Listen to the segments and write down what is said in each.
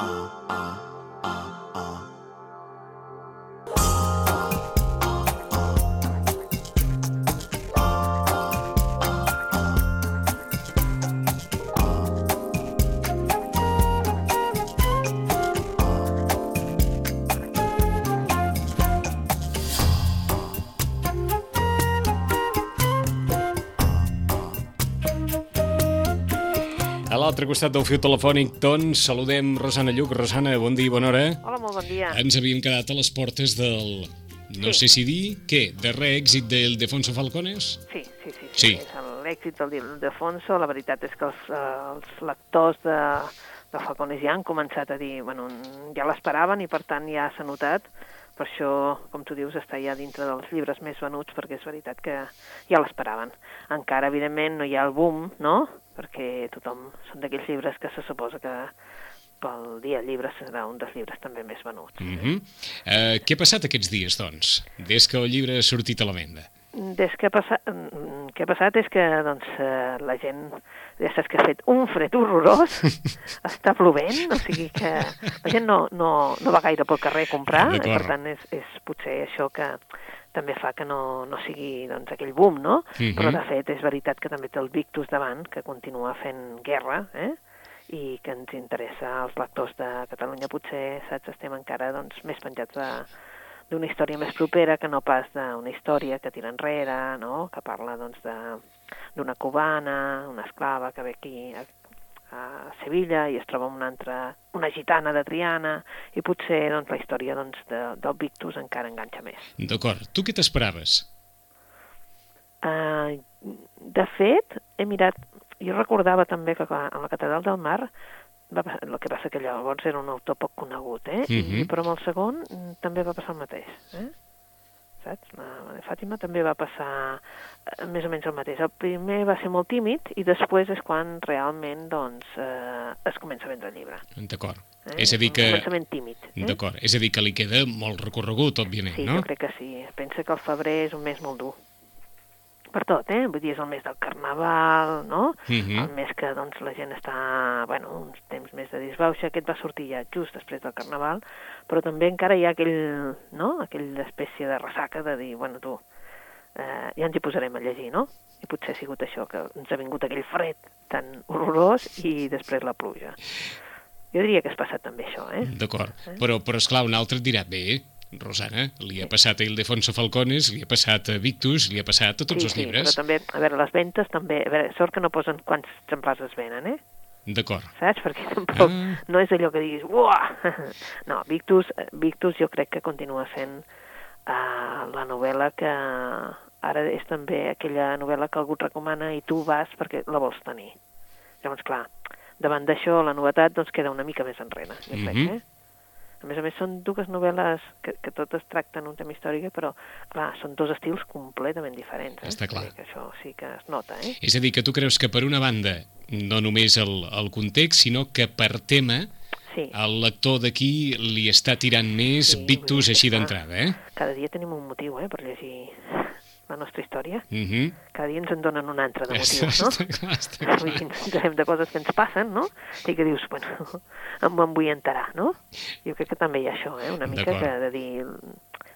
A l'altre costat del fiu telefònic, doncs, saludem Rosana Lluc. Rosana, bon dia i bona hora. Hola, molt bon dia. Ens havíem quedat a les portes del... No Sí. sé si dir, què, darrer èxit del Defonso Falcones? Sí, sí, sí. Sí. És l'èxit del Ildefonso. La veritat és que els, els lectors de, de Falcones ja han començat a dir, bueno, ja l'esperaven i per tant ja s'ha notat. Per això, com tu dius, està ja dintre dels llibres més venuts perquè és veritat que ja l'esperaven. Encara, evidentment, no hi ha el boom, no?, perquè tothom són d'aquells llibres que se suposa que pel dia llibre serà un dels llibres també més venuts. Mm -hmm. uh, què ha passat aquests dies, doncs, des que el llibre ha sortit a la venda? Des que ha passat, mm, què ha passat és que doncs, eh, la gent, ja saps que ha fet un fred horrorós, està plovent, o sigui que la gent no, no, no va gaire pel carrer a comprar, i per tant és, és potser això que també fa que no, no sigui doncs, aquell boom, no? Mhm. Però de fet és veritat que també té el Victus davant, que continua fent guerra, eh? i que ens interessa als lectors de Catalunya. Potser, saps, estem encara doncs, més penjats de, d'una història més propera que no pas d'una història que tira enrere, no? que parla doncs, de- d'una cubana, una esclava que ve aquí a, Sevilla i es troba amb una altra, una gitana de Triana, i potser doncs, la història doncs, de, del Victus encara enganxa més. D'acord. Tu què t'esperaves? Uh, de fet, he mirat, jo recordava també que a la Catedral del Mar va, passar- el que passa que llavors era un autor poc conegut, eh? Mhm. I, però amb el segon mm, també va passar el mateix, eh? Saps? La, de Fàtima també va passar eh, més o menys el mateix. El primer va ser molt tímid i després és quan realment doncs, eh, es comença a vendre el llibre. D'acord. Eh? És a dir que... Un començament tímid. Eh? D'acord. És a dir que li queda molt recorregut, òbviament, Sí, no? jo crec que sí. Pensa que el febrer és un mes molt dur. Per tot, eh? Vull dir, és el mes del carnaval, no? Mhm. El mes que doncs, la gent està, bueno, uns temps més de disbauxa. Aquest va sortir ja just després del carnaval, però també encara hi ha aquell, no? Aquella espècie de ressaca de dir, bueno, tu, eh, ja ens hi posarem a llegir, no? I potser ha sigut això, que ens ha vingut aquell fred tan horrorós i després la pluja. Jo diria que has passat també això, eh? D'acord. Però, però, esclar, un altre et dirà, bé, Rosana, li ha passat a Ildefonso Falcones, li ha passat a Victus, li ha passat a tots sí, els sí, llibres. però també, a veure, les ventes també, a veure, sort que no posen quants exemplars es venen, eh? D'acord. Saps? Perquè tampoc Ah. no és allò que diguis, uah! No, Victus, Victus jo crec que continua sent uh, la novel·la que ara és també aquella novel·la que algú et recomana i tu vas perquè la vols tenir. Llavors, clar, davant d'això la novetat doncs queda una mica més enrere, jo crec, Mhm. eh? A més a més, són dues novel·les que, que totes tracten un tema històric, però, clar, són dos estils completament diferents. Eh? Està clar. Que això sí que es nota, eh? És a dir, que tu creus que per una banda, no només el, el context, sinó que per tema, Sí. el lector d'aquí li està tirant més Sí, Victus així d'entrada, eh? Cada dia tenim un motiu, eh, per llegir la nostra història. Uh -huh. Cada dia ens en donen un altre de motius, no? Està clar, està clar. Ens enterem de coses que ens passen, no? I que dius, bueno, em vull enterar, no? Jo crec que també hi ha això, eh? Una mica que de dir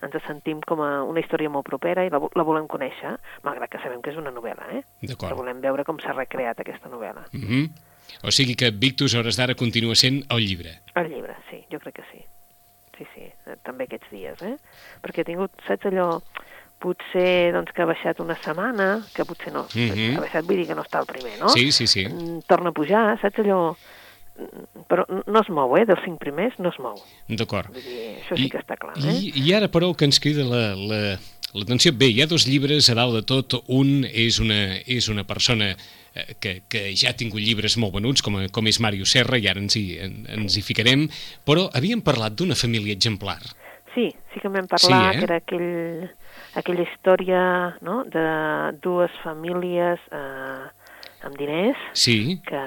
ens sentim com a una història molt propera i la, la volem conèixer, malgrat que sabem que és una novel·la, eh? Que D'acord. volem veure com s'ha recreat aquesta novel·la. Uh -huh. O sigui que Victus, a hores d'ara, continua sent el llibre. El llibre, sí, jo crec que sí. Sí, sí, eh, també aquests dies, eh? Perquè he tingut, saps allò, potser doncs, que ha baixat una setmana, que potser no, Mhm. ha baixat vull dir que no està el primer, no? Sí, sí, sí. Mm, Torna a pujar, saps allò... Mm, Però no es mou, eh? Dels cinc primers no es mou. D'acord. Això sí que està clar, eh? I, I ara, però, que ens crida la, la, l'atenció, bé, hi ha dos llibres a dalt de tot. Un és una, és una persona eh, que, que ja ha tingut llibres molt venuts, com, a- com és Mario Serra, i ara ens hi, en, ens hi ficarem, però havíem parlat d'una família exemplar. Sí, sí que en vam parlar, Sí, eh? que era aquell, aquella història no? de dues famílies eh, amb diners, Sí, que,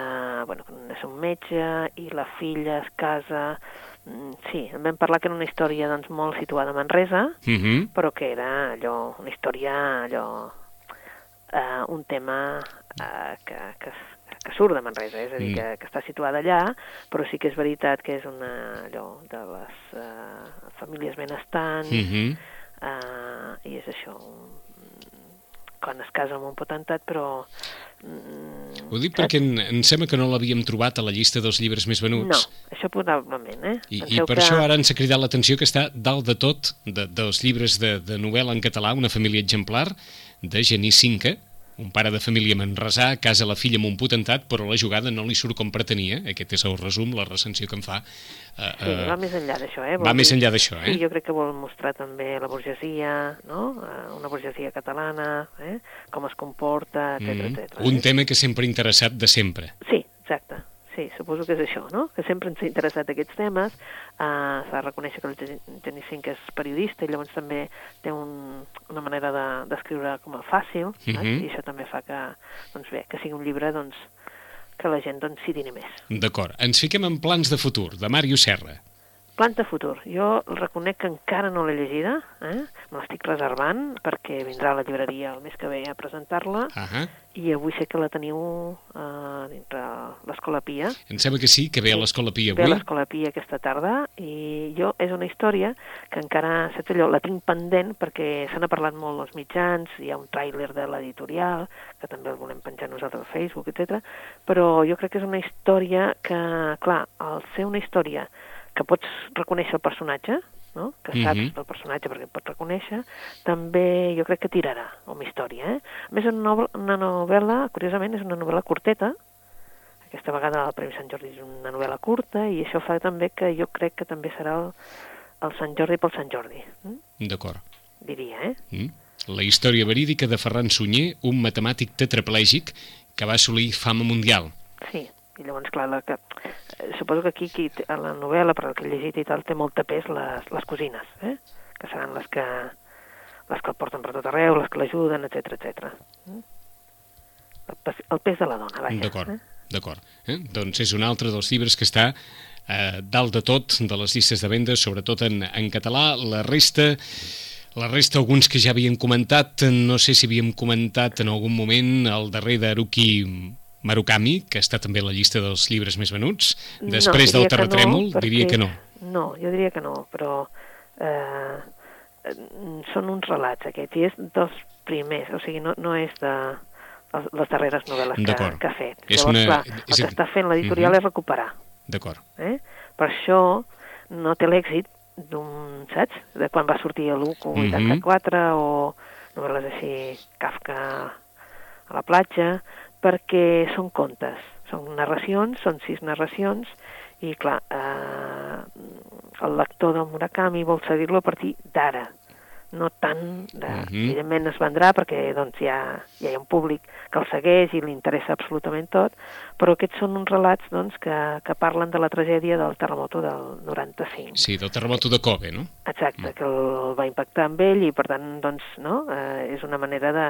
bueno, és un metge i la filla es casa... Mm, Sí, en vam parlar que era una història doncs, molt situada a Manresa, uh -huh. però que era allò, una història, allò, eh, un tema eh, que, que, que surt de Manresa, és a dir, Mm. que, que està situada allà, però sí que és veritat que és una, allò, de les uh, famílies benestants, Mm -hmm. Uh, i és això, un- quan es casa amb un potentat, però... Mm, Ho dic saps? perquè em, em sembla que no l'havíem trobat a la llista dels llibres més No, venuts. això probablement, eh? I, I per que... això ara ens ha cridat l'atenció que està dalt de tot de, dels llibres de, de novel·la en català, una família exemplar, de Genís Cinca, un pare de família manresà, casa la filla amb un potentat, però la jugada no li surt com pretenia. Aquest és el resum, la recensió que em fa. Uh, Sí, va més enllà d'això, eh? va Vol més dir- enllà d'això, eh? Sí, jo crec que vol mostrar també la burgesia, no? Eh, Una burgesia catalana, eh? com es comporta, etc Mhm. etc. Un tema que sempre ha interessat de sempre. Sí, suposo que és això, no? Que sempre ens ha interessat aquests temes. Uh, S'ha de reconèixer que el Gen- Genís Cinc és periodista i llavors també té un, una manera de- d'escriure de, com a fàcil, uh Mhm. i això també fa que, doncs bé, que sigui un llibre doncs, que la gent doncs, s'hi dini més. D'acord. Ens fiquem en plans de futur, de Màrius Serra. Plans de futur. Jo reconec que encara no l'he llegida, eh? me l'estic reservant perquè vindrà a la llibreria el mes que ve a presentar-la Ah i avui sé que la teniu uh, dintre l'Escola Pia. Em sembla que sí, que ve a l'Escola Pia Ve a avui. l'Escola Pia aquesta tarda i jo és una història que encara, saps allò, la tinc pendent perquè se n'ha parlat molt als mitjans, hi ha un tràiler de l'editorial, que també el volem penjar nosaltres al Facebook, etc. però jo crec que és una història que, clar, al ser una història que pots reconèixer el personatge, no? que saps Mhm. del personatge perquè el pots reconèixer, també jo crec que tirarà com a història. Eh? A més, una novel- una novel·la, curiosament, és una novel·la curteta, aquesta vegada el Premi Sant Jordi és una novel·la curta i això fa també que jo crec que també serà el, el Sant Jordi pel Sant Jordi, mm? D'acord. diria, eh? Mm. La història verídica de Ferran Sunyer, un matemàtic tetraplègic que va assolir fama mundial. Sí, i llavors, clar, la que, eh, suposo que aquí, aquí a la novel·la, per el que he llegit i tal, té molta pes les, les cosines, eh? que seran les que les que el porten per tot arreu, les que l'ajuden, etc etc. Mm? El, pes, el pes de la dona, vaja. D'acord, Eh? d'acord. Eh? Doncs és un altre dels llibres que està eh, dalt de tot de les llistes de vendes, sobretot en, en català. La resta, la resta, alguns que ja havíem comentat, no sé si havíem comentat en algun moment el darrer d'Aruki Marukami, que està també a la llista dels llibres més venuts. Després no, del terratrèmol, no, diria que no. No, jo diria que no, però eh, són uns relats aquests, i és dels primers, o sigui, no, no és de les, darreres novel·les que, que ha fet. És Llavors, una- clar, és el a que està fent l'editorial Mhm. és recuperar. D'acord. Eh? Per això no té l'èxit d'un, saps? De quan va sortir l'1 Mhm. 84 o novel·les així, Kafka a la platja, perquè són contes, són narracions, són sis narracions, i clar, eh, el lector del Murakami vol seguir-lo a partir d'ara, no tant de... Mhm. Evidentment es vendrà perquè doncs, ja, ja hi ha un públic que el segueix i li interessa absolutament tot, però aquests són uns relats doncs, que, que parlen de la tragèdia del terremoto del 95. Sí, del terremoto de Kobe, no? Exacte, que el va impactar amb ell i per tant doncs, no? eh, és una manera de,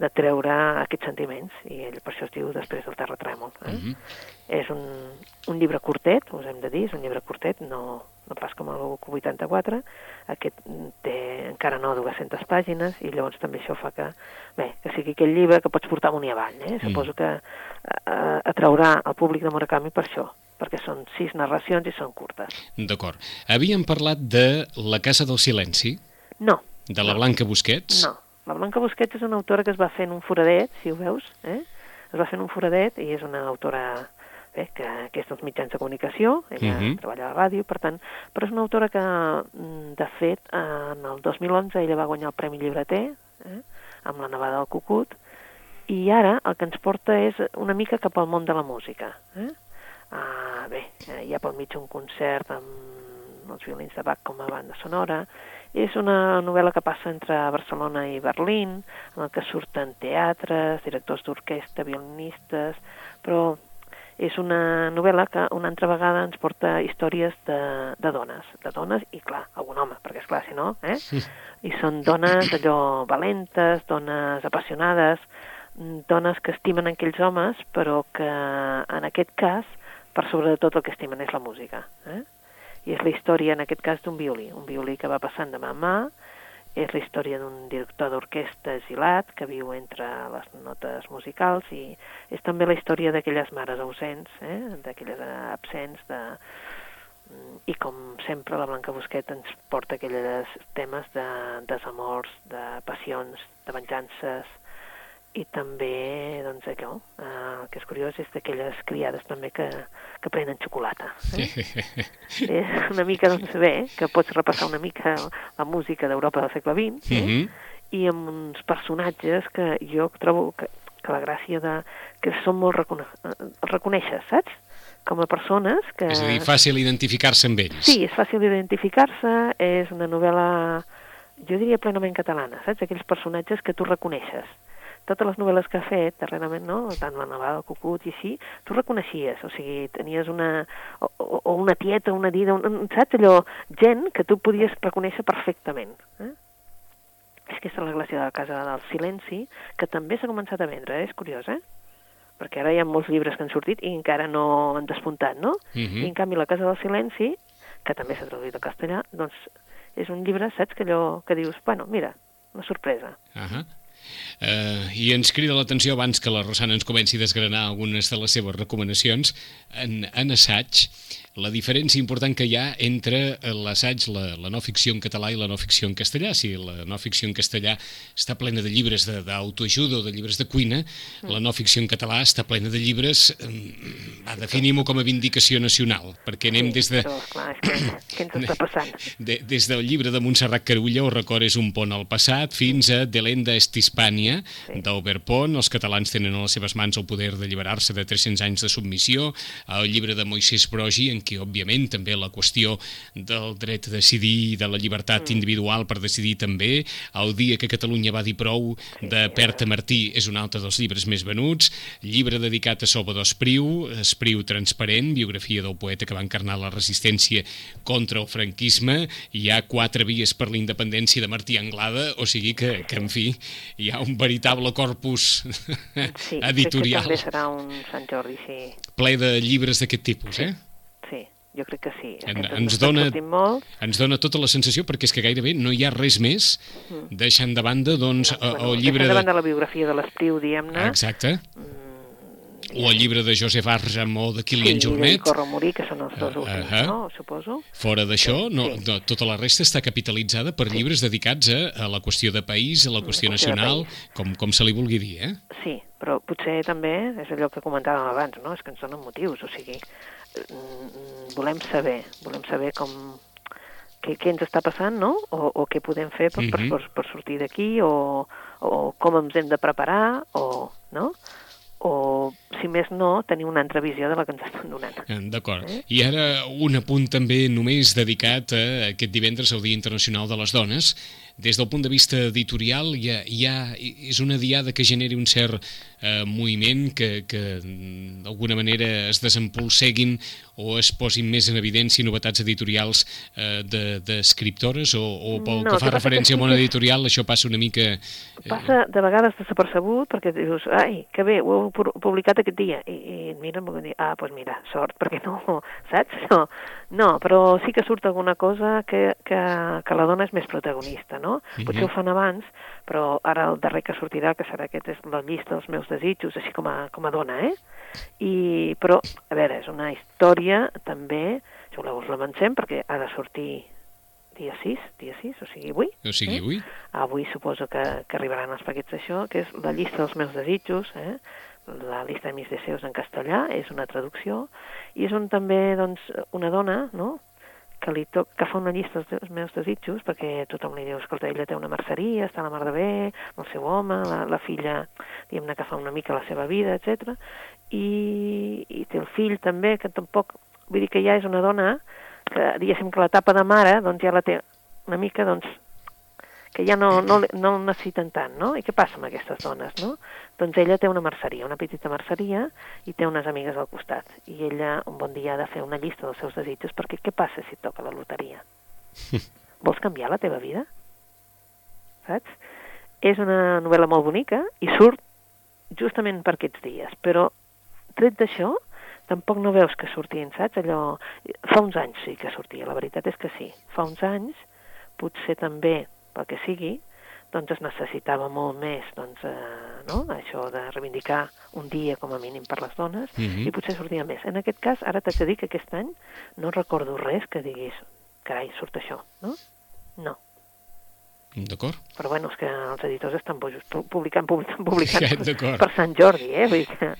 de treure aquests sentiments i ell per això es diu després del terratrèmol. Eh? Mhm. És un, un llibre curtet, us hem de dir, és un llibre curtet, no, no pas com el 84, aquest té encara no 200 pàgines i llavors també això fa que, bé, que sigui aquell llibre que pots portar amunt i avall. Eh? Suposo que eh, atraurà el públic de Murakami per això, perquè són sis narracions i són curtes. D'acord. Havíem parlat de La Casa del Silenci, No, de la Blanca Busquets. No, la Blanca Busquets és una autora que es va fer en un foradet, si ho veus, eh? es va fer en un foradet i és una autora bé, que, que és dels mitjans de comunicació, ella Mhm. treballa a la ràdio, per tant, però és una autora que, mm, de fet, en el 2011 ella va guanyar el Premi Llibreter, eh? amb la nevada del Cucut, i ara el que ens porta és una mica cap al món de la música. Eh? Ah, bé, eh, hi ha pel mig un concert amb els violins de Bach com a banda sonora. És una novel·la que passa entre Barcelona i Berlín, en el que surten teatres, directors d'orquestra, violinistes, però és una novel·la que una altra vegada ens porta històries de, de dones, de dones i, clar, algun home, perquè, és clar si no, eh? I són dones allò valentes, dones apassionades, mm, dones que estimen aquells homes, però que en aquest cas, per sobre de tot el que estimen és la música. Eh? I és la història, en aquest cas, d'un violí, un violí que va passant de mà a mà és la història d'un director d'orquestra exilat que viu entre les notes musicals i és també la història d'aquelles mares ausents, eh? d'aquelles absents, de... i com sempre la Blanca Busquet ens porta aquells temes de desamors, de passions, de venjances, i també, doncs, allò, eh, el que és curiós és d'aquelles criades també que, que prenen xocolata. Eh? és una mica, doncs, bé, que pots repassar una mica la música d'Europa del segle XX, eh? Mm -hmm. i amb uns personatges que jo trobo que, que la gràcia de... que són molt recone reconeixes, saps? com a persones que... És a dir, fàcil identificar-se amb ells. Sí, és fàcil identificar-se, és una novel·la, jo diria plenament catalana, saps? Aquells personatges que tu reconeixes totes les novel·les que ha fet darrerament, no? tant la Naval, el Cucut i així, tu reconeixies, o sigui, tenies una... o, o una tieta, una dida, un, saps allò? Gent que tu podies reconèixer perfectament. Eh? És que és la gràcia de la Casa del Silenci, que també s'ha començat a vendre, eh? és curiós, eh? Perquè ara hi ha molts llibres que han sortit i encara no han despuntat, no? Uh Mhm. -huh. I en canvi la Casa del Silenci, que també s'ha traduït al castellà, doncs és un llibre, saps, que allò que dius, bueno, mira, una sorpresa. Uh -huh. Uh, I ens crida l'atenció abans que la Rosana ens comenci a desgranar algunes de les seves recomanacions en, en assaig la diferència important que hi ha entre l'assaig, la, la no ficció en català i la no ficció en castellà. Si la no ficció en castellà està plena de llibres d'autoajuda o de llibres de cuina, mm. la no ficció en català està plena de llibres, va, definim-ho com a vindicació nacional, perquè anem sí, des de... Però, clar, és que, què ens està passant? De, des del llibre de Montserrat Carulla, o record és un pont al passat, fins a Delenda Estispània, sí. d'Oberpont, els catalans tenen a les seves mans el poder d'alliberar-se de 300 anys de submissió, el llibre de Moisès Brogi, en què, òbviament, també la qüestió del dret a decidir, de la llibertat mm. individual per decidir també, el dia que Catalunya va dir prou, de Perta Martí, és un altre dels llibres més venuts, llibre dedicat a Salvador Espriu, Espriu transparent, biografia del poeta que va encarnar la resistència contra el franquisme, hi ha quatre vies per la independència de Martí Anglada, o sigui que, que en fi, hi ha un veritable corpus sí, editorial. Sí, també serà un Sant Jordi, sí. Ple de llibres d'aquest tipus, sí. eh? Sí, jo crec que sí. En, ens, dona, molt. ens dona tota la sensació, perquè és que gairebé no hi ha res més, Mm. deixant de banda doncs, No, el, bueno, el llibre deixant de banda la biografia de l'Espriu, diguem-ne. Exacte. Mm, O el llibre de Josep Arjam o de Kilian sí, Jornet. i Corre morir, que són els dos Uh, últims, ahà. no? Suposo. Fora d'això, no, Sí. no, tota la resta està capitalitzada per llibres dedicats a, a la qüestió de país, a la qüestió qüestió de nacional, país. com, com se li vulgui dir, eh? Sí, però potser també és allò que comentàvem abans, no? És que ens donen motius, o sigui, mm, volem saber, volem saber com què, què ens està passant, no? O, o què podem fer per, per, Mhm. per, per sortir d'aquí, o, o com ens hem de preparar, o, no? O, si més no, tenir una altra visió de la que ens estan donant. Eh, D'acord. Eh? I ara un apunt també només dedicat a aquest divendres al Dia Internacional de les Dones. Des del punt de vista editorial hi ha, hi ha, és una diada que generi un cert eh, moviment que, que mm, d'alguna manera es desempolseguin o es posin més en evidència novetats editorials eh, de- d'escriptores o, o pel No, que fa que referència que al sí món que- editorial això passa una mica... Eh, Passa de vegades desapercebut perquè dius, ai, que bé, ho heu pu- publicat aquest dia. I, i miren i dir, ah, doncs pues mira, sort, perquè no, saps? No, no, però sí que surt alguna cosa que, que, que la dona és més protagonista, no? Mhm. Potser ho fan abans, però ara el darrer que sortirà, que serà aquest, és la llista dels meus desitjos, així com a, com a dona, eh? I, però, a veure, és una història també, si voleu us l'avancem, perquè ha de sortir dia 6, dia 6, o sigui, avui. o sigui, eh? ui, Avui suposo que, que arribaran els paquets d'això, que és la llista dels meus desitjos, eh? la llista de mis deseos en castellà, és una traducció, i és on també doncs, una dona no? Que, li to que fa una llista dels meus desitjos, perquè tothom li diu, escolta, ella té una merceria, està a la mar de bé, el seu home, la, la filla, diguem-ne, que fa una mica la seva vida, etc. I, i té el fill també, que tampoc, vull dir que ja és una dona que, diguéssim, que l'etapa de mare, doncs ja la té una mica, doncs, que ja no, no, no necessiten tant, no? I què passa amb aquestes dones, no? Doncs ella té una merceria, una petita merceria, i té unes amigues al costat. I ella un bon dia ha de fer una llista dels seus desitjos, perquè què passa si toca la loteria? Vols canviar la teva vida? Saps? És una novel·la molt bonica i surt justament per aquests dies, però tret d'això, tampoc no veus que sortien, saps? Allò... Fa uns anys sí que sortia, la veritat és que sí. Fa uns anys potser també pel que sigui, doncs es necessitava molt més doncs, eh, no? això de reivindicar un dia com a mínim per les dones mm -hmm. i potser sortia més. En aquest cas, ara t'haig de dir que aquest any no recordo res que diguis carai, surt això, no? No. D'acord? Però bueno, és que els editors estan bojos, pu- publicant, publicant, publicant per, Sant Jordi, eh? Vull dir que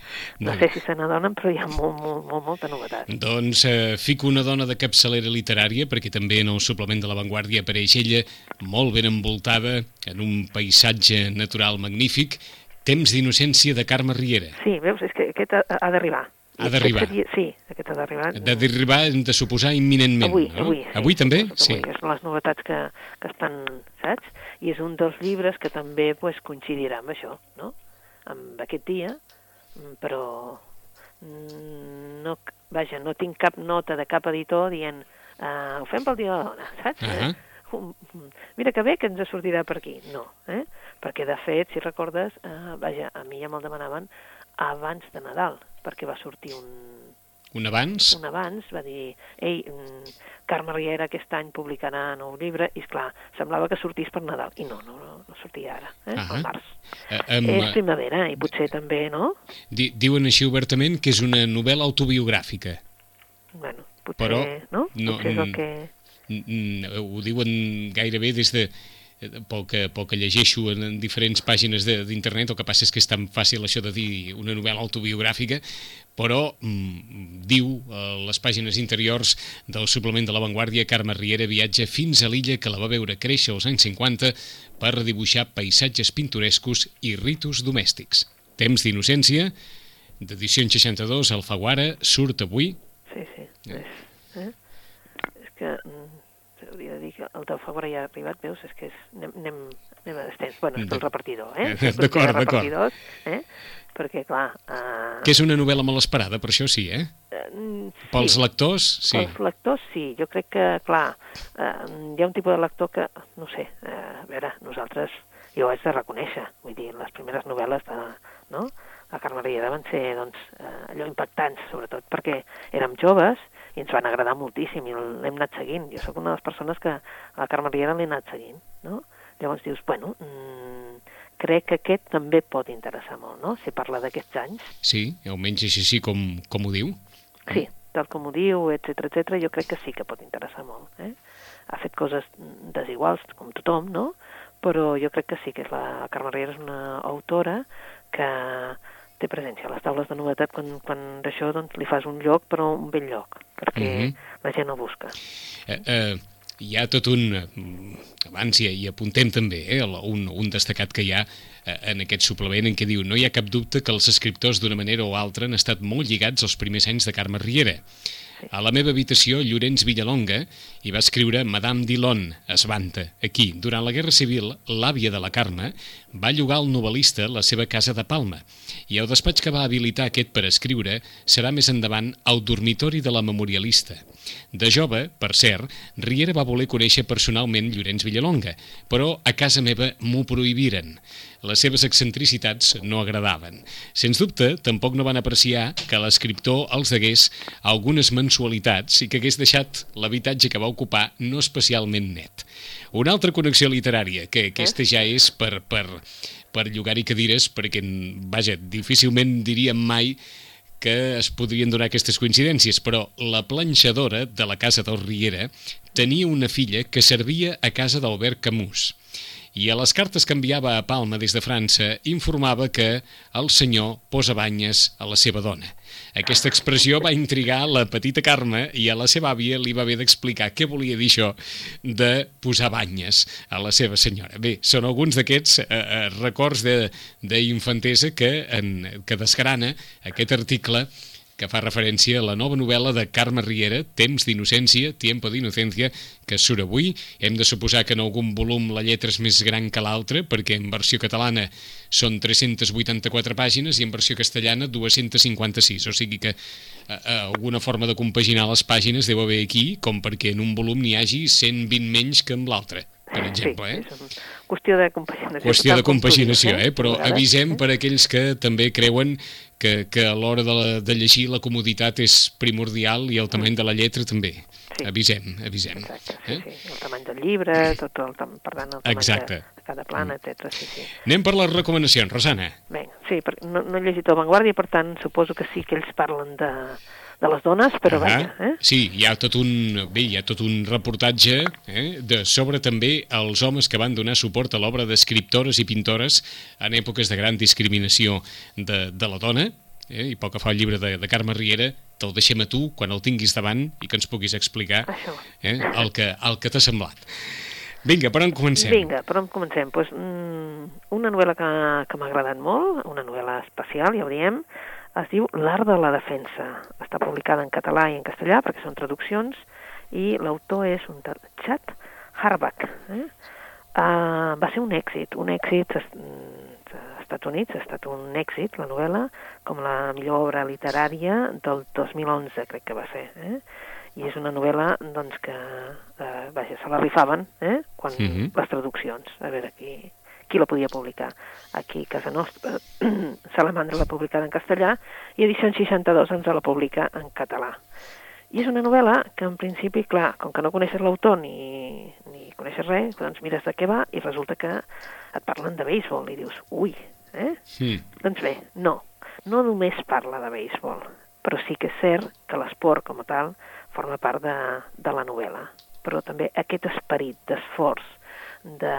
no Doncs- sé si se n'adonen, però hi ha molt, molt, molt, molta novetat. Doncs eh, fico una dona de capçalera literària, perquè també en el suplement de l'avantguàrdia apareix ella molt ben envoltada en un paisatge natural magnífic, Temps d'innocència de Carme Riera. Sí, veus, és que aquest ha, ha d'arribar. Ha d'arribar. Sí, aquest ha d'arribar. De d'arribar, hem de suposar, imminentment. Avui, no? avui. Sí, avui també? Sí. Avui. És les novetats que, que estan, saps? I és un dels llibres que també pues, coincidirà amb això, no? Amb aquest dia, però no, vaja, no tinc cap nota de cap editor dient uh, ho fem pel dia de la dona, saps? Ahà. Um, Mira que bé que ens sortirà per aquí. No, eh? Perquè, de fet, si recordes, uh, vaja, a mi ja me'l demanaven abans de Nadal, perquè va sortir un, Un abans? un abans va dir, ei, mm, Carme Riera aquest any publicarà nou llibre, i clar, semblava que sortís per Nadal, i no, no, no, no sortia ara, eh, Ahà. al març. Eh, em, És primavera, i potser també, no? di, diuen així obertament que és una novel·la autobiogràfica. Bueno, potser, Però no? no- Potser és el que... Ho diuen gairebé des de pel que, pel que llegeixo en, en diferents pàgines d'internet, el que passa és que és tan fàcil això de dir una novel·la autobiogràfica, però mm, diu a les pàgines interiors del suplement de l'avantguàrdia Carme Riera viatja fins a l'illa que la va veure créixer als anys 50 per redibuixar paisatges pintorescos i ritus domèstics. Temps d'innocència, d'edició en 62, Alfaguara, surt avui. Sí, sí. És, eh? és que mm, s'hauria de dir que el del Fabra ja ha arribat, veus? És que és, anem, anem, anem a destens. Bueno, és pel D'acord. repartidor, eh? Eh, d'acord, d'acord. Eh? Perquè, clar... Uh, Que és una novel·la molt esperada, per això sí, eh? sí. Pels lectors, sí. Els lectors, sí. Jo crec que, clar, eh, hi ha un tipus de lector que, no sé, eh, a veure, nosaltres, jo ho haig de reconèixer, vull dir, les primeres novel·les de, no? la Carme Riera van ser, doncs, eh, allò impactants, sobretot perquè érem joves i ens van agradar moltíssim i l'hem anat seguint. Jo sóc una de les persones que a la Carme Riera l'he anat seguint, no? Llavors dius, bueno, mm, crec que aquest també pot interessar molt, no? Si parla d'aquests anys, Sí, almenys així com, com ho diu. Sí, tal com ho diu, etc etc. jo crec que sí que pot interessar molt. Eh? Ha fet coses desiguals, com tothom, no? Però jo crec que sí, que és la Carme Riera és una autora que té presència les taules de novetat quan, quan d'això doncs, li fas un lloc, però un bell lloc, perquè Mhm. la gent el busca. Eh, eh, hi ha tot un... Abans hi, hi apuntem també eh, un, un destacat que hi ha eh, en aquest suplement en què diu no hi ha cap dubte que els escriptors d'una manera o altra han estat molt lligats als primers anys de Carme Riera. A la meva habitació, Llorenç Villalonga hi va escriure Madame Dillon, es vanta. Aquí, durant la Guerra Civil, l'àvia de la Carme va llogar al novel·lista la seva casa de Palma i el despatx que va habilitar aquest per escriure serà més endavant el dormitori de la memorialista. De jove, per cert, Riera va voler conèixer personalment Llorenç Villalonga, però a casa meva m'ho prohibiren. Les seves excentricitats no agradaven. Sens dubte, tampoc no van apreciar que l'escriptor els degués algunes mensualitats i que hagués deixat l'habitatge que va ocupar no especialment net. Una altra connexió literària, que aquesta ja és per, per, per llogar-hi cadires, perquè, vaja, difícilment diríem mai que es podrien donar aquestes coincidències, però la planxadora de la casa del Riera tenia una filla que servia a casa d'Albert Camus i a les cartes que enviava a Palma des de França informava que el senyor posa banyes a la seva dona. Aquesta expressió va intrigar la petita Carme i a la seva àvia li va haver d'explicar què volia dir això de posar banyes a la seva senyora. Bé, són alguns d'aquests eh, eh, records d'infantesa que, en, que desgrana aquest article que fa referència a la nova novel·la de Carme Riera, Temps d'innocència, Tiempo d'innocència, que surt avui. Hem de suposar que en algun volum la lletra és més gran que l'altra, perquè en versió catalana són 384 pàgines i en versió castellana 256, o sigui que eh, eh, alguna forma de compaginar les pàgines deu haver aquí, com perquè en un volum n'hi hagi 120 menys que en l'altre, per exemple. sí, eh? qüestió de compaginació. qüestió de compaginació, eh? però vegades, avisem eh? per aquells que també creuen que, que a l'hora de, la, de llegir la comoditat és primordial i el tamany de la lletra també. Sí. Avisem, avisem. Exacte, sí, eh? sí. El tamany del llibre, tot el, per tant, el tamany Exacte. de, cada plana, etc. Sí, sí. Anem per les recomanacions, Rosana. Bé, sí, perquè no, no he llegit el Vanguardia, per tant, suposo que sí que ells parlen de, de les dones, però vaja, eh? Sí, hi ha tot un, bé, hi ha tot un reportatge eh, de, sobre també els homes que van donar suport a l'obra d'escriptores i pintores en èpoques de gran discriminació de, de la dona, eh, i pel que fa al llibre de, de Carme Riera, te'l deixem a tu quan el tinguis davant i que ens puguis explicar Això. eh, el que, el que t'ha semblat. Vinga, per on comencem? Vinga, per on comencem? Pues, mm, una novel·la que, que m'ha agradat molt, una novel·la especial, ja ho diem, es diu L'art de la defensa. Està publicada en català i en castellà, perquè són traduccions, i l'autor és un tal Chad Harbach. Eh? Uh, va ser un èxit, un èxit als Estats Units, ha estat un èxit, la novel·la, com la millor obra literària del 2011, crec que va ser. Eh? I és una novel·la doncs, que, eh, vaja, se la rifaven eh? quan Mhm. les traduccions, a veure qui, qui la podia publicar. Aquí, a casa nostra, Salamandra l'ha publicada en castellà i Edicions 62 ens la publica en català. I és una novel·la que, en principi, clar, com que no coneixes l'autor ni, ni coneixes res, doncs mires de què va i resulta que et parlen de béisbol i dius, ui, eh? Mm. Doncs bé, no. No només parla de béisbol, però sí que és cert que l'esport com a tal forma part de, de la novel·la. Però també aquest esperit d'esforç, de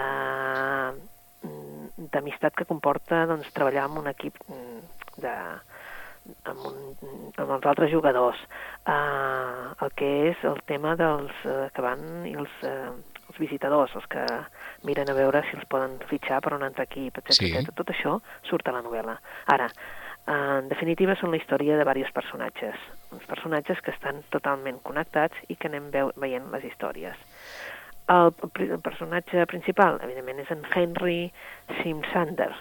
d'amistat que comporta doncs, treballar amb un equip mm, de, amb, un, amb els altres jugadors, uh, el que és el tema dels uh, que van i els, uh, els visitadors, els que miren a veure si els poden fitxar per un altre equip, etc. Sí. Tot això surt a la novel·la. Ara, uh, en definitiva, són la història de diversos personatges, uns personatges que estan totalment connectats i que anem veu veient les històries. El, el personatge principal, evidentment, és en Henry Simsander,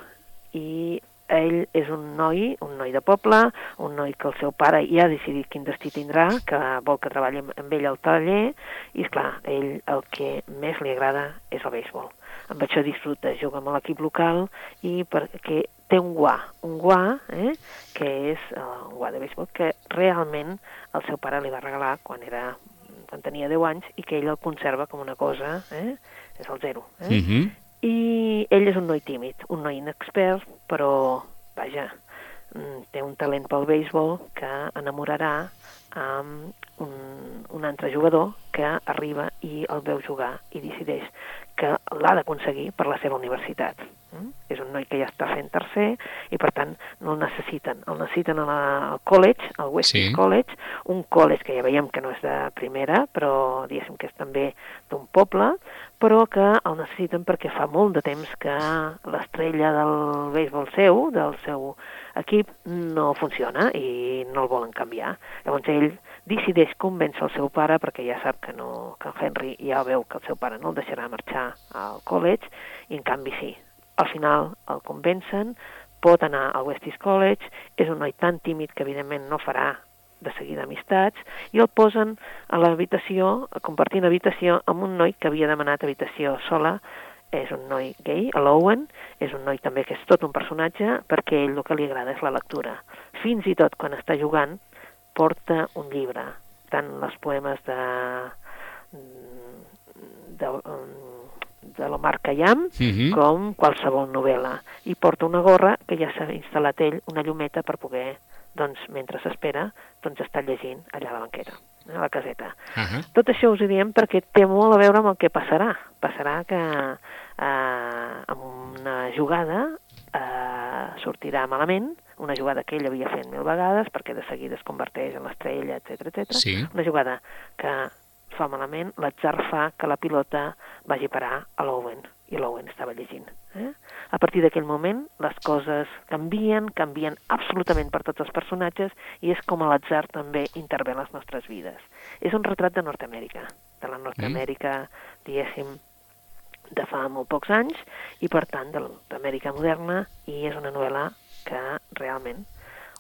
i ell és un noi, un noi de poble, un noi que el seu pare ja ha decidit quin destí tindrà, que vol que treballi amb- ell al taller, i és clar, ell el que més li agrada és el béisbol. Amb això disfruta, juga amb l'equip local i perquè té un guà, un guà, eh, que és un guà de béisbol que realment el seu pare li va regalar quan era quan tenia 10 anys i que ell el conserva com una cosa, eh? és el zero. Eh? Mm -hmm. I ell és un noi tímid, un noi inexpert, però, vaja, mm, té un talent pel béisbol que enamorarà amb un, un altre jugador que arriba i el veu jugar i decideix que l'ha d'aconseguir per la seva universitat. Mm? És un noi que ja està fent tercer i, per tant, no el necessiten. El necessiten a la, al college, al West Sí. College, un college que ja veiem que no és de primera, però diguéssim que és també d'un poble, però que el necessiten perquè fa molt de temps que l'estrella del béisbol seu, del seu equip, no funciona i no el volen canviar. Llavors ell decideix convèncer el seu pare perquè ja sap que, no, que en Henry ja veu que el seu pare no el deixarà marxar al college i en canvi sí. Al final el convencen, pot anar al West East College, és un noi tan tímid que evidentment no farà de seguida amistats, i el posen a l'habitació, compartint habitació amb un noi que havia demanat habitació sola, és un noi gay, l'Owen, és un noi també que és tot un personatge, perquè ell el que li agrada és la lectura. Fins i tot quan està jugant, porta un llibre, tant els poemes de, de, de l'Omar Khayyam, Mm -hmm. com qualsevol novel·la. I porta una gorra que ja s'ha instal·lat ell, una llumeta per poder, doncs, mentre s'espera, doncs estar llegint allà a la banqueta, a la caseta. Uh -huh. Tot això us ho diem perquè té molt a veure amb el que passarà. Passarà que eh, amb una jugada eh, sortirà malament, una jugada que ell havia fet mil vegades perquè de seguida es converteix en l'estrella, etc etc. Sí. Una jugada que fa malament, l'atzar fa que la pilota vagi a parar a l'Owen, i l'Owen estava llegint. Eh? A partir d'aquell moment, les coses canvien, canvien absolutament per tots els personatges, i és com l'atzar també intervé en les nostres vides. És un retrat de Nord-Amèrica, de la Nord-Amèrica, diguéssim, de fa molt pocs anys, i per tant de l'Amèrica moderna, i és una novel·la que realment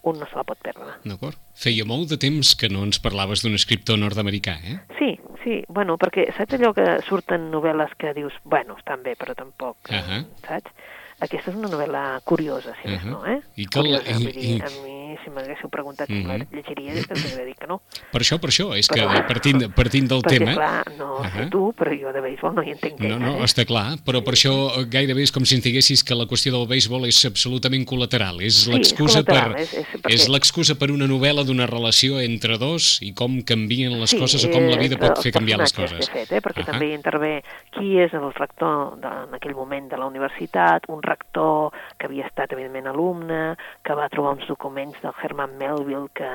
un no se la pot perdre. D'acord. Feia molt de temps que no ens parlaves d'un escriptor nord-americà, eh? Sí, sí, bueno, perquè saps allò que surten novel·les que dius, bueno, estan bé, però tampoc, Ahà. saps? Aquesta és una novel·la curiosa, si més Ahà. no, eh? I la- curiosa, i- vull dir, i- a mi mi, si m'haguéssiu preguntat si Mhm. la llegiria, us hauria dit que no. Per això, per això, és que Però- partint, partint del Perquè, tema... clar, no sé Ahà. tu, però jo de béisbol no hi entenc No, gaire, no, eh? està clar, però per això eh, gairebé és com si ens diguessis que la qüestió del béisbol és absolutament col·lateral. És Sí, l'excusa per, és- és perquè- és l'excusa per una novel·la d'una relació entre dos i com canvien les Sí, coses o com la vida pot fer canviar les coses. que fet, eh? perquè Ahà. també hi intervé qui és el rector de, en aquell moment de la universitat, un rector que havia estat, evidentment, alumne, que va trobar uns documents del Herman Melville que,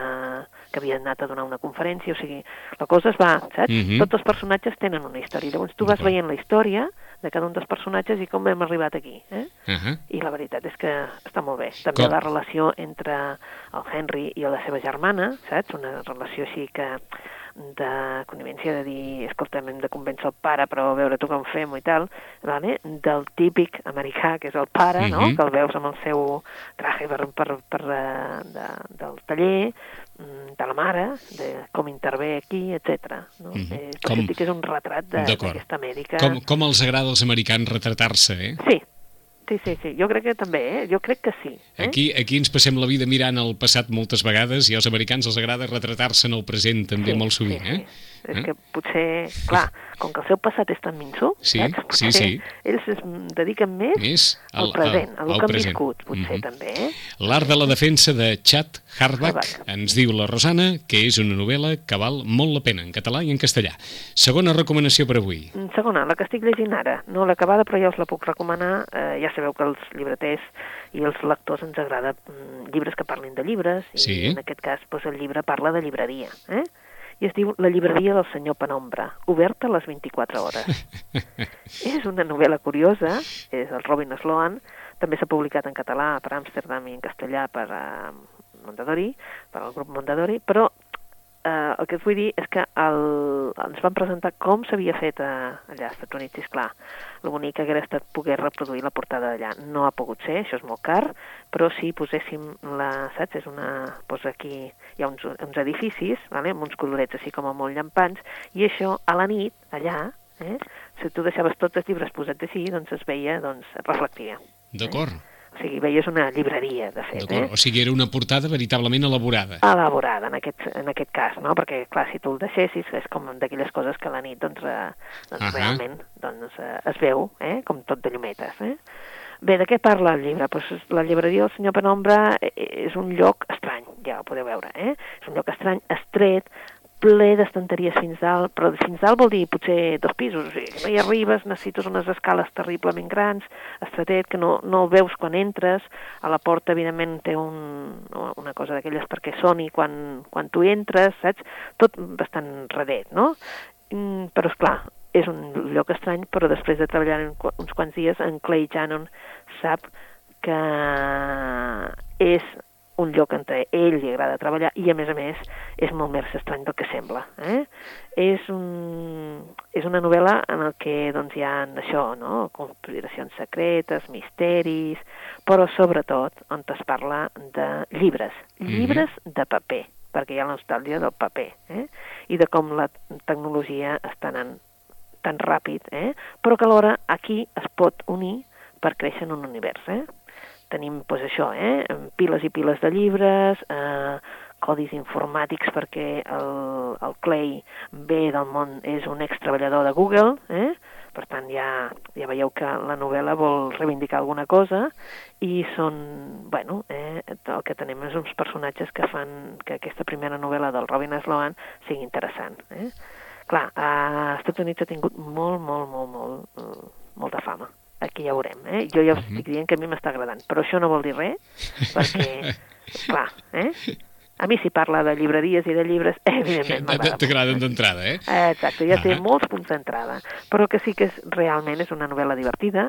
que havia anat a donar una conferència, o sigui, la cosa es va, saps? Mhm. Tots els personatges tenen una història, llavors tu vas veient la història de cada un dels personatges i com hem arribat aquí, eh? Ahà. i la veritat és que està molt bé. També Com? la relació entre el Henry i la seva germana, saps? Una relació així que de connivència de dir, escolta'm, hem de convèncer el pare, però a veure tu com fem i tal, vale? del típic americà, que és el pare, no? Mhm. que el veus amb el seu traje per, per, per, eh, de, del taller, mm, de la mare, de com intervé aquí, etc. No? Mhm. eh, Com- que és un retrat d'aquesta Amèrica. Com, com els agrada als americans retratar-se, eh? Sí, sí, sí, sí, jo crec que també, eh? jo crec que sí. Eh? Aquí, aquí ens passem la vida mirant el passat moltes vegades i als americans els agrada retratar-se en el present també molt sovint, sí, eh? Sí. És que potser, clar, com que el seu passat és tan minso, Sí, saps? sí, Potser sí. ells es dediquen més, Més al present, al- al, al que han present. viscut, potser Mhm. també, eh? L'art de la defensa de Chad Harbach Harbach. ens diu la Rosana que és una novel·la que val molt la pena en català i en castellà. Segona recomanació per avui. Mm, Segona, la que estic llegint ara, no l'he acabada però ja us la puc recomanar, eh, ja sabeu que els llibreters i els lectors ens agrada mm, llibres que parlin de llibres, i Sí. en aquest cas doncs, el llibre parla de llibreria, eh? I es diu La llibreria del senyor Penombra, oberta a les 24 hores. és una novel·la curiosa, és el Robin Sloan, també s'ha publicat en català per Amsterdam i en castellà per uh, Mondadori, per al grup Mondadori, però eh, el que et vull dir és que el, ens van presentar com s'havia fet a, allà als Estats Units, esclar, el bonic que hagués estat poder reproduir la portada d'allà. No ha pogut ser, això és molt car, però si poséssim la, saps, és una, doncs aquí hi ha uns, uns edificis, vale? amb uns colorets així com a molt llampants, i això a la nit, allà, eh, si tu deixaves tots els llibres posats així, doncs es veia, doncs reflectia. D'acord, O sigui, veies una llibreria, de fet, eh? O sigui, era una portada veritablement elaborada. elaborada en aquest, en aquest cas, no? Perquè, clar, si tu el deixessis, és com d'aquelles coses que a la nit, doncs, eh, doncs Ahà. realment doncs, eh, es veu, eh? com tot de llumetes, eh? Bé, de què parla el llibre? Pues la llibreria del senyor Penombra eh, és un lloc estrany, ja ho podeu veure, eh? És un lloc estrany, estret, ple d'estanteries fins dalt, però fins dalt vol dir potser dos pisos, o sigui, no hi arribes, necessites unes escales terriblement grans, estretet, que no, no el veus quan entres, a la porta, evidentment, té un, una cosa d'aquelles perquè soni quan, quan tu entres, saps? Tot bastant redet, no? Mm, però, és clar, és un lloc estrany, però després de treballar uns quants dies, en Clay Shannon sap que és un lloc a ell li agrada treballar i, a més a més, és molt més estrany del que sembla. Eh? És, un, és una novel·la en el que doncs, hi ha això, no? conspiracions secretes, misteris, però sobretot on es parla de llibres, Mhm. llibres de paper, perquè hi ha la nostàlgia del paper, eh? i de com la tecnologia està anant tan ràpid, eh? però que alhora aquí es pot unir per créixer en un univers. Eh? Tenim pues, això, eh? piles i piles de llibres, eh, codis informàtics perquè el, el Clay ve del món, és un ex-treballador de Google, eh? per tant ja, ja veieu que la novel·la vol reivindicar alguna cosa i són, bueno, eh, el que tenim és uns personatges que fan que aquesta primera novel·la del Robin Sloan sigui interessant. Eh? Clar, a Estats Units ha tingut molt, molt, molt, molt, molta fama. Aquí ja veurem, eh? Jo ja us estic dient que a mi m'està agradant, però això no vol dir res, perquè, clar, eh? A mi si parla de llibreries i de llibres, evidentment m'agrada. T'agraden d'entrada, eh? Exacte, ja té molts punts d'entrada, però que sí que és, realment és una novel·la divertida.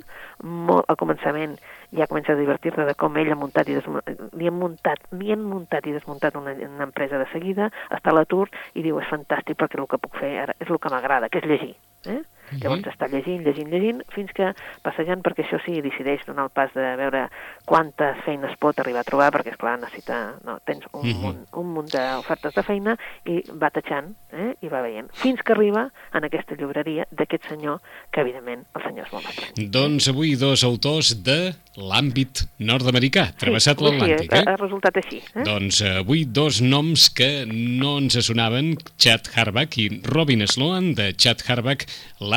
Molt, al començament ja comença a divertir-te de com ell ha muntat i desmuntat, li han muntat, li han muntat i desmuntat una, una empresa de seguida, està a l'atur i diu és fantàstic perquè el que puc fer ara és el que m'agrada, que és llegir. Eh? -huh. Llavors està llegint, llegint, llegint, fins que passejant, perquè això sí, decideix donar el pas de veure quantes feines pot arribar a trobar, perquè, és clar necessita... No, tens un, uh -huh. munt, un munt d'ofertes de feina i va tatxant eh, i va veient, fins que arriba en aquesta llibreria d'aquest senyor, que evidentment el senyor és molt estrany. Doncs avui dos autors de l'àmbit nord-americà, travessat sí, l'Atlàntic. Sí, ha, ha resultat així. Eh? Doncs avui dos noms que no ens sonaven, Chad Harbach i Robin Sloan, de Chad Harbach,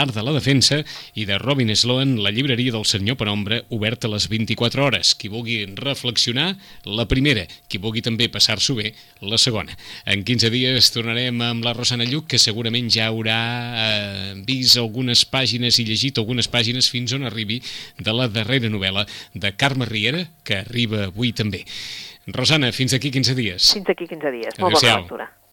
L'art de la defensa, i de Robin Sloan, La llibreria del senyor Penombra, oberta a les 24 hores. Qui vulgui reflexionar, la primera. Qui vulgui també passar-s'ho bé, la segona. En 15 dies tornarem amb la Rosana Lluc, que segurament ja haurà eh, vist algunes pàgines i llegit algunes pàgines fins on arribi de la darrera novel·la de Carme Riera, que arriba avui també. Rosana, fins aquí 15 dies. Fins aquí 15 dies. Molt bona lectura.